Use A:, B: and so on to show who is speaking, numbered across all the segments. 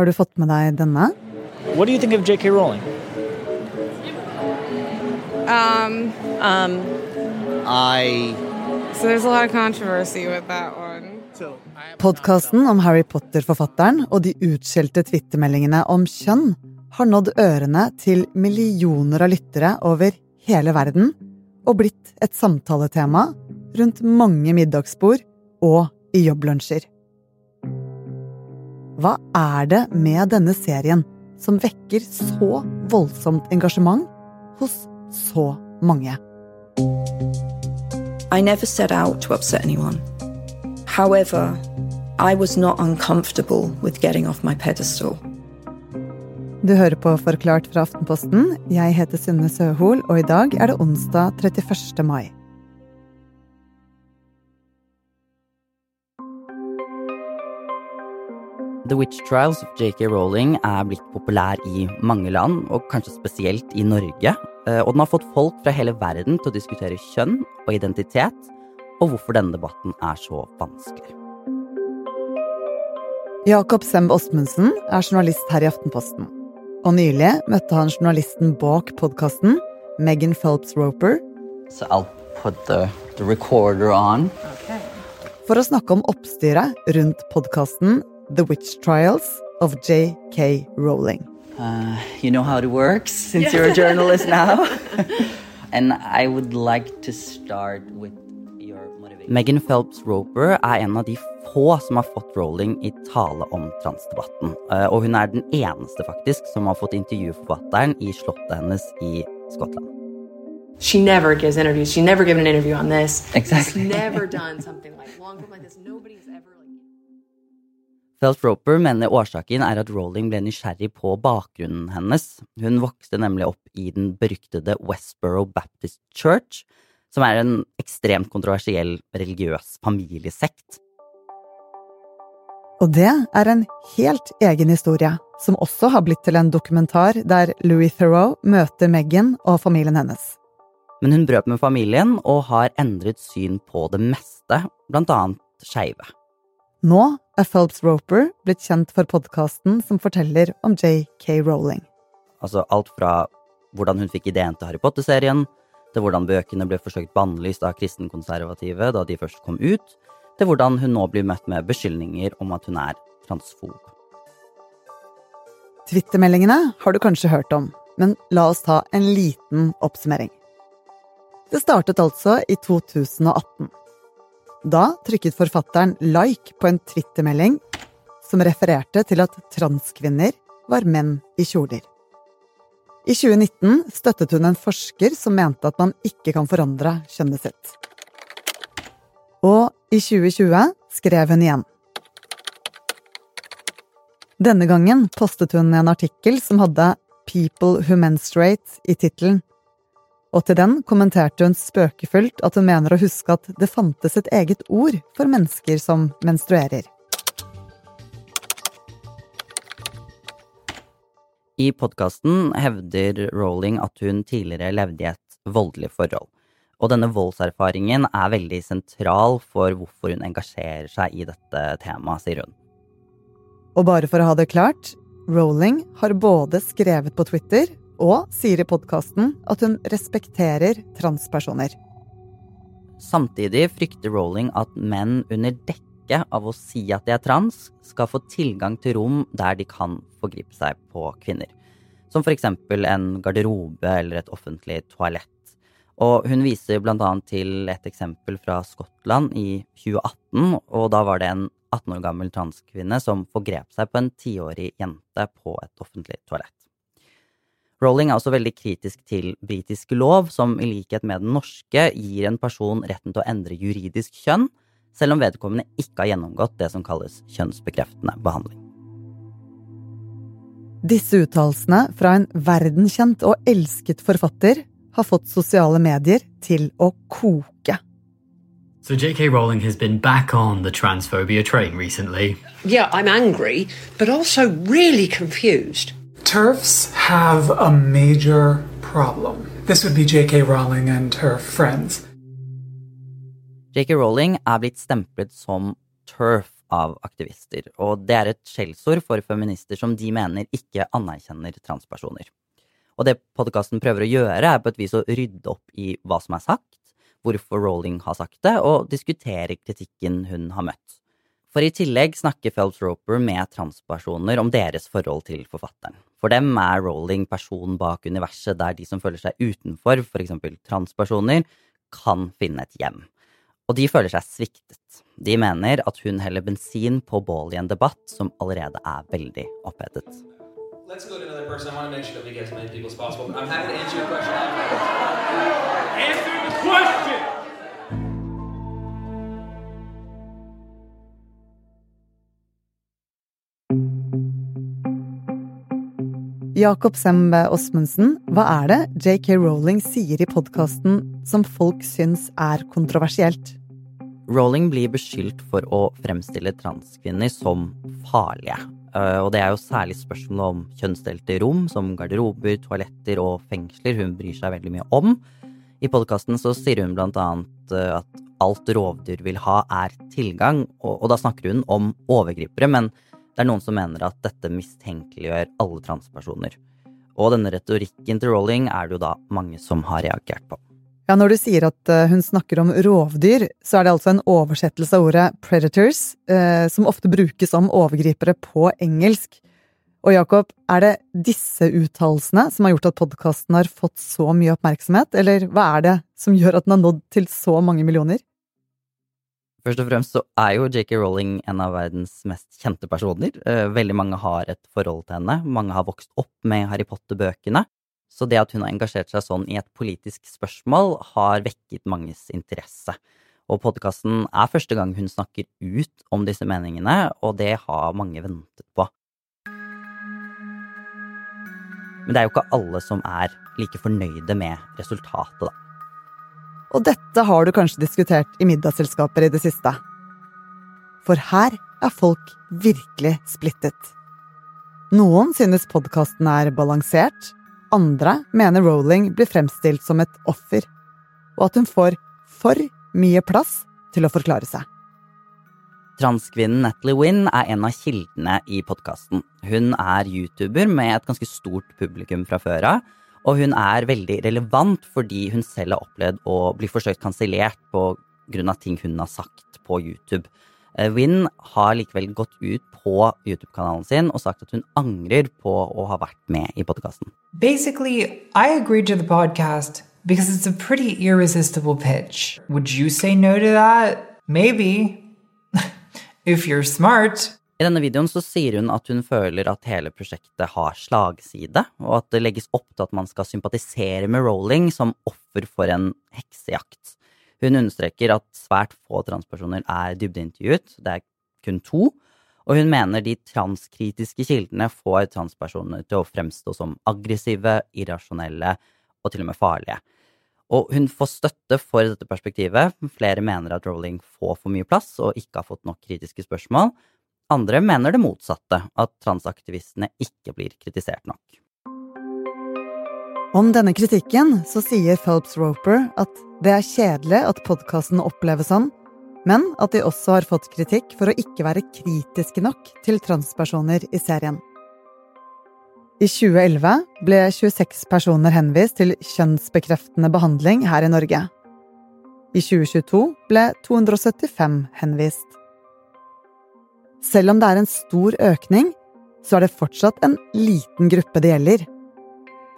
A: Har du fått med deg denne?
B: What do you think of J.K. Rowling?
C: Um,
D: Um, I
C: so there's a lot of controversy with that one.
A: Podkasten om Harry Potter-forfatteren og de utskjelte twittermeldingene om kjønn har nådd ørene til millioner av lyttere over hele verden og blitt et samtaletema rundt mange middagsbord og i jobblunsjer. Hva er det med denne serien som vekker så voldsomt engasjement hos så mange?
D: I never set out to upset anyone. However, I was not uncomfortable with getting off my pedestal.
A: Du hører på Forklart fra Aftenposten. Jeg heter Synne Søhol, og i dag er det onsdag 31. mai.
E: The Witch Trials of J.K. Rowling er blitt populær i mange land, og kanskje spesielt i Norge. Eh, Og den har fått folk fra hele verden til å diskutere kjønn og identitet, og hvorfor denne debatten er så vanskelig.
A: Jakob Semb Osmundsen er journalist her i Aftenposten. Og nylig møtte han journalisten bak podkasten, Megan Phelps Roper,
E: So I'll put the, the recorder on.
A: for å snakke om oppstyret rundt podkasten The Witch Trials of J.K. Rowling.
E: Uh, you know how it works since you're a journalist now. and I would like to start with your motivation. Megan Phelps Roper er en av de få som har fått Rowling i tale om transdebatten. Uh, og hun er den eneste faktisk som har fått intervjue forfatteren i slottet hennes i Skottland.
F: She never gives interviews. She's never given an interview on this.
E: Exactly.
F: She's never done something like long like this. Nobody's ever like.
E: Roper mener årsaken er at Rowling ble nysgjerrig på bakgrunnen hennes. Hun vokste nemlig opp i den beryktede Westboro Baptist Church, som er en ekstremt kontroversiell religiøs familiesekt.
A: Og det er en helt egen historie, som også har blitt til en dokumentar der Louis Theroux møter Meghan og familien hennes.
E: Men hun brøt med familien og har endret syn på det meste, blant annet skeive.
A: Nå er Phelps Roper blitt kjent for podkasten som forteller om J.K. Rowling.
E: Altså alt fra hvordan hun fikk ideen til Harry Potter-serien, til hvordan bøkene ble forsøkt bannlyst av kristenkonservative da de først kom ut, til hvordan hun nå blir møtt med beskyldninger om at hun er transfob.
A: Twittermeldingene har du kanskje hørt om, men la oss ta en liten oppsummering. Det startet altså i 2018. Da trykket forfatteren like på en twittermelding som refererte til at transkvinner var menn i kjoler. I 2019 støttet hun en forsker som mente at man ikke kan forandre kjønnet sitt. Og i 2020 skrev hun igjen. Denne gangen postet hun en artikkel som hadde People Who Menstruate i tittelen, og til den kommenterte hun spøkefullt at hun mener å huske at det fantes et eget ord for mennesker som menstruerer.
E: I podkasten hevder Rowling at hun tidligere levde i et voldelig forhold. Og denne voldserfaringen er veldig sentral for hvorfor hun engasjerer seg i dette temaet, sier hun.
A: Og bare for å ha det klart, Rowling har både skrevet på Twitter og sier i podkasten at hun respekterer transpersoner.
E: Samtidig frykter Rowling at menn under dekke av å si at de er trans, skal få tilgang til rom der de kan forgripe seg på kvinner. Som eksempel en garderobe eller et offentlig toalett. Og hun viser annet til et eksempel fra Skottland i 2018, og da var det en 18 år gammel transkvinne som forgrep seg på en tiårig jente på et offentlig toalett. Rowling er også veldig kritisk til britisk lov, som i likhet med den norske gir en person retten til å endre juridisk kjønn, selv om vedkommende ikke har gjennomgått det som kalles kjønnsbekreftende behandling.
A: Disse uttalelsene fra en verdenskjent og elsket forfatter har fått sosiale medier til å koke.
G: So J.K. Rowling has been back on the transphobia train recently.
H: Yeah, I'm angry, but also really confused.
I: TERFs have a major problem. This would be J.K. Rowling and her friends.
E: J.K. Rowling er blitt stemplet som TERF, av aktivister, og det er et skjellsord for feminister som de mener ikke anerkjenner transpersoner. Og det podkasten prøver å gjøre, er på et vis å rydde opp i hva som er sagt, hvorfor Rowling har sagt det, og diskutere kritikken hun har møtt. For i tillegg snakker Phelps Roper med transpersoner om deres forhold til forfatteren. For dem er Rowling personen bak universet der de som føler seg utenfor, f.eks. transpersoner, kan finne et hjem. Og de føler seg sviktet. De mener at hun heller bensin på bål i en debatt som allerede er veldig opphetet.
J: Let's go to another person. I want to make sure that we get as many people as possible. I'm happy to answer your question.
K: Answer the question!
A: Jakob Sembe Osmundsen, hva er det JK Rowling sier i podkasten som folk syns er kontroversielt?
E: Rowling blir beskyldt for å fremstille transkvinner som farlige. Eh, og det er jo særlig spørsmål om kjønnsdelte rom, som garderober, toaletter og fengsler hun bryr seg veldig mye om. I podkasten så sier hun blant annet eh, at alt rovdyr vil ha, er tilgang, og da snakker hun om overgripere, men det er noen som mener at dette mistenkeliggjør alle transpersoner. Og denne retorikken til Rowling er det jo da mange som har reagert på.
A: Ja, Når du sier at eh, hun snakker om rovdyr, så er det altså en oversettelse av ordet predators, eh, som ofte brukes om overgripere på engelsk. Og Jakob, er det disse uttalelsene som har gjort at podkasten har fått så mye oppmerksomhet, eller hva er det som gjør at den har nådd til så mange millioner?
E: Først og fremst så er jo JK Rowling en av verdens mest kjente personer. Eh, veldig mange har et forhold til henne. Mange har vokst opp med Harry Potter-bøkene. Så det at hun har engasjert seg sånn i et politisk spørsmål, har vekket manges interesse. Og podkasten er første gang hun snakker ut om disse meningene, og det har mange ventet på. Men det er jo ikke alle som er like fornøyde med resultatet, da.
A: Og dette har du kanskje diskutert i middagsselskaper i det siste. For her er folk virkelig splittet. Noen synes podkasten er balansert, andre mener Rowling blir fremstilt som et offer, og at hun får for mye plass til å forklare seg.
E: Transkvinnen Natalie Wynn er en av kildene i podkasten. Hun er YouTuber med et ganske stort publikum fra før av, og hun er veldig relevant fordi hun selv har opplevd å bli forsøkt kansellert av ting hun har sagt på YouTube. Wynn har likevel gått ut på YouTube-kanalen sin og sagt at hun angrer på å ha vært med i podkasten.
L: Basically, I agreed to the podcast because it's a pretty irresistible pitch. Would you say no to that? Maybe. If you're smart.
E: I denne videoen så sier hun at hun føler at hele prosjektet har slagside, og at det legges opp til at man skal sympatisere med Rowling som offer for en heksejakt. Hun understreker at svært få transpersoner er dybdeintervjuet, det er kun to, og hun mener de transkritiske kildene får transpersoner til å fremstå som aggressive, irrasjonelle og til og med farlige. Og hun får støtte for dette perspektivet. Flere mener at Rowling får for mye plass og ikke har fått nok kritiske spørsmål. Andre mener det motsatte, at transaktivistene ikke blir kritisert nok.
A: Om denne kritikken så sier Phelps Roper at det er kjedelig at podkasten oppleves sånn, men at de også har fått kritikk for å ikke være kritiske nok til transpersoner i serien. I 2011 ble 26 personer henvist til kjønnsbekreftende behandling her i Norge. I 2022 ble 275 henvist. Selv om det er en stor økning, så er det fortsatt en liten gruppe det gjelder.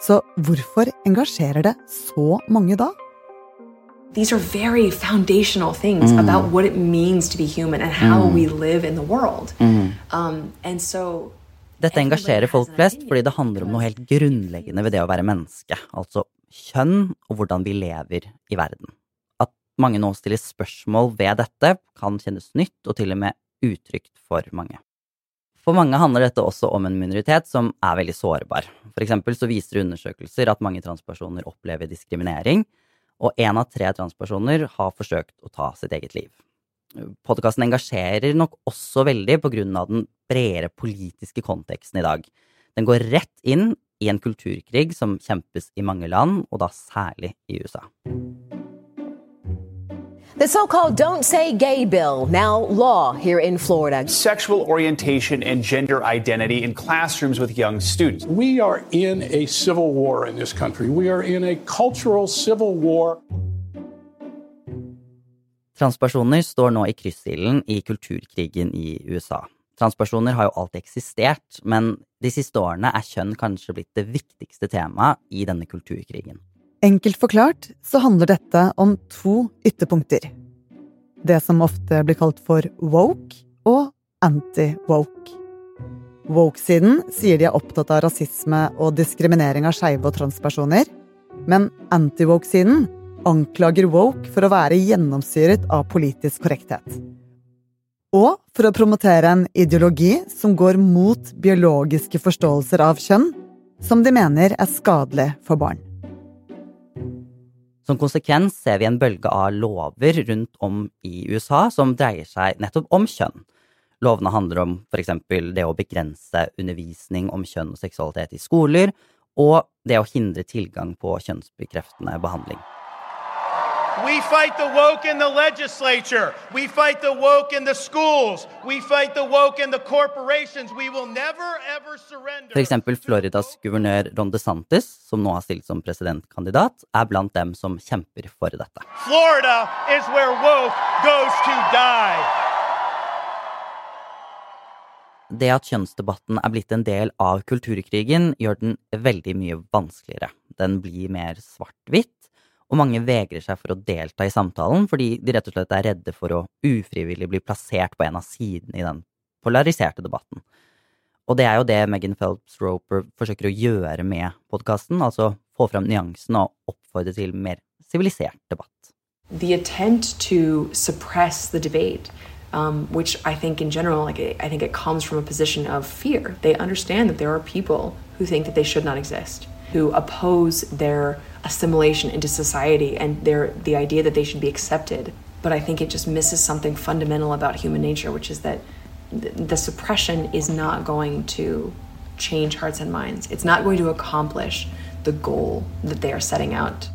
A: Så hvorfor engasjerer det så mange da?
F: These are very foundational things
E: Mm.
F: about what it means to be human and how
E: Mm.
F: we live in the world.
E: Mm.
F: Um, and so
E: Dette engasjerer folk flest fordi det handler om noe helt grunnleggende ved det å være menneske, altså kjønn og hvordan vi lever i verden. At mange nå stiller spørsmål ved dette, kan kjennes nytt og til og med utrygt for mange. For mange handler dette også om en minoritet som er veldig sårbar. For eksempel så viser undersøkelser at mange transpersoner opplever diskriminering, og én av tre transpersoner har forsøkt å ta sitt eget liv. Podkasten engasjerer nok også veldig på grunn av den bredere politiske konteksten i dag. Den går rett inn i en kulturkrig som kjempes i mange land, og da særlig i USA.
M: The so called Don't Say Gay bill, now law here in Florida.
N: Sexual orientation and gender identity in classrooms with young students.
O: We are in a civil war in this country. We are in a cultural civil war.
E: Transpersoner står nå i kryssilden i kulturkrigen i USA. Transpersoner har jo alltid eksistert, men de siste årene er kjønn kanskje blitt det viktigste temaet i denne kulturkrigen.
A: Enkelt forklart så handler dette om to ytterpunkter. Det som ofte blir kalt for woke og anti-woke. Woke-siden sier de er opptatt av rasisme og diskriminering av skeive og transpersoner, men anti-woke-siden anklager woke for å være gjennomsyret av politisk korrekthet. Og for å promotere en ideologi som går mot biologiske forståelser av kjønn, som de mener er skadelig for barn.
E: Som konsekvens ser vi en bølge av lover rundt om i USA som dreier seg nettopp om kjønn. Lovene handler om f.eks. det å begrense undervisning om kjønn og seksualitet i skoler, og det å hindre tilgang på kjønnsbekreftende behandling.
K: We fight the woke in the legislature. We fight the woke in the schools. We fight the woke in the corporations. We will never ever surrender.
E: For eksempel Floridas guvernør Ron DeSantis, som nå har stilt som presidentkandidat, er blant dem som kjemper for dette.
K: Florida is where woke goes to die.
E: Det at kjønnsdebatten er blitt en del av kulturkrigen, gjør den veldig mye vanskeligere. Den blir mer svart-hvitt, og mange vegrer seg for å delta i samtalen fordi de rett og slett er redde for å ufrivillig bli plassert på en av sidene i den polariserte debatten. Og det er jo det Megan Phelps Roper forsøker å gjøre med podkasten, altså få fram nyansene og oppfordre til mer sivilisert debatt.
F: The attempt to suppress the debate um, which I think in general, like I think it comes from a position of fear. They understand that there are people who think that they should not exist, who oppose their assimilation into society and their the idea that they should be accepted. But I think it just misses something fundamental about human nature, which is that th- the suppression is not going to change hearts and minds. It's not going to accomplish the goal that they are setting out.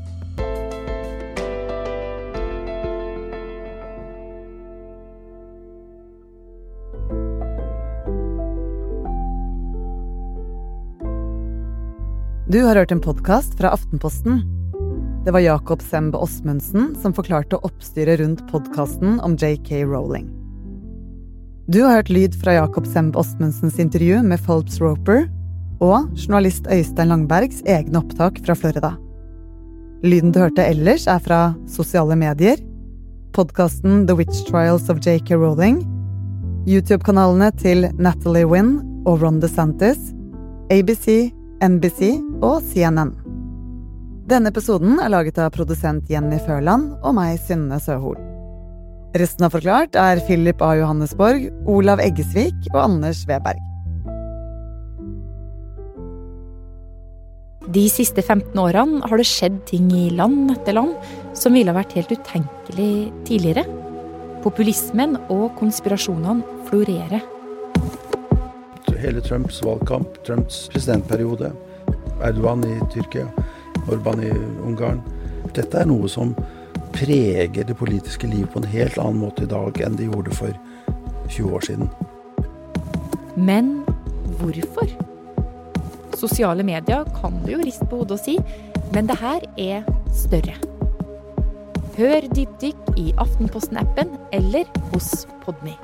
A: Du har hørt en podkast fra Aftenposten. Det var Jakob Semb Osmundsen som forklarte oppstyret rundt podkasten om JK Rowling. Du har hørt lyd fra Jakob Semb Osmundsens intervju med Phelps Roper og journalist Øystein Langbergs egne opptak fra Florida. Lyden du hørte ellers, er fra sosiale medier, podkasten The Witch Trials of JK Rowling, YouTube-kanalene til Natalie Wynn og Ron DeSantis, ABC, NBC og CNN. Denne episoden er laget av produsent Jenny Førland og meg, Synne Søhol. Resten av Forklart er Philip A. Johannesborg, Olav Eggesvik og Anders Weberg.
P: De siste 15 årene har det skjedd ting i land etter land som ville ha vært helt utenkelig tidligere. Populismen og konspirasjonene florerer.
Q: Hele Trumps valgkamp, Trumps presidentperiode, Erdogan i Tyrkia, Orban i Ungarn. Dette er noe som preger det politiske livet på en helt annen måte i dag enn det gjorde for 20 år siden.
P: Men hvorfor? Sosiale medier kan du jo riste på hodet og si, men det her er større. Hør Dypdykk i Aftenposten-appen eller hos Podme.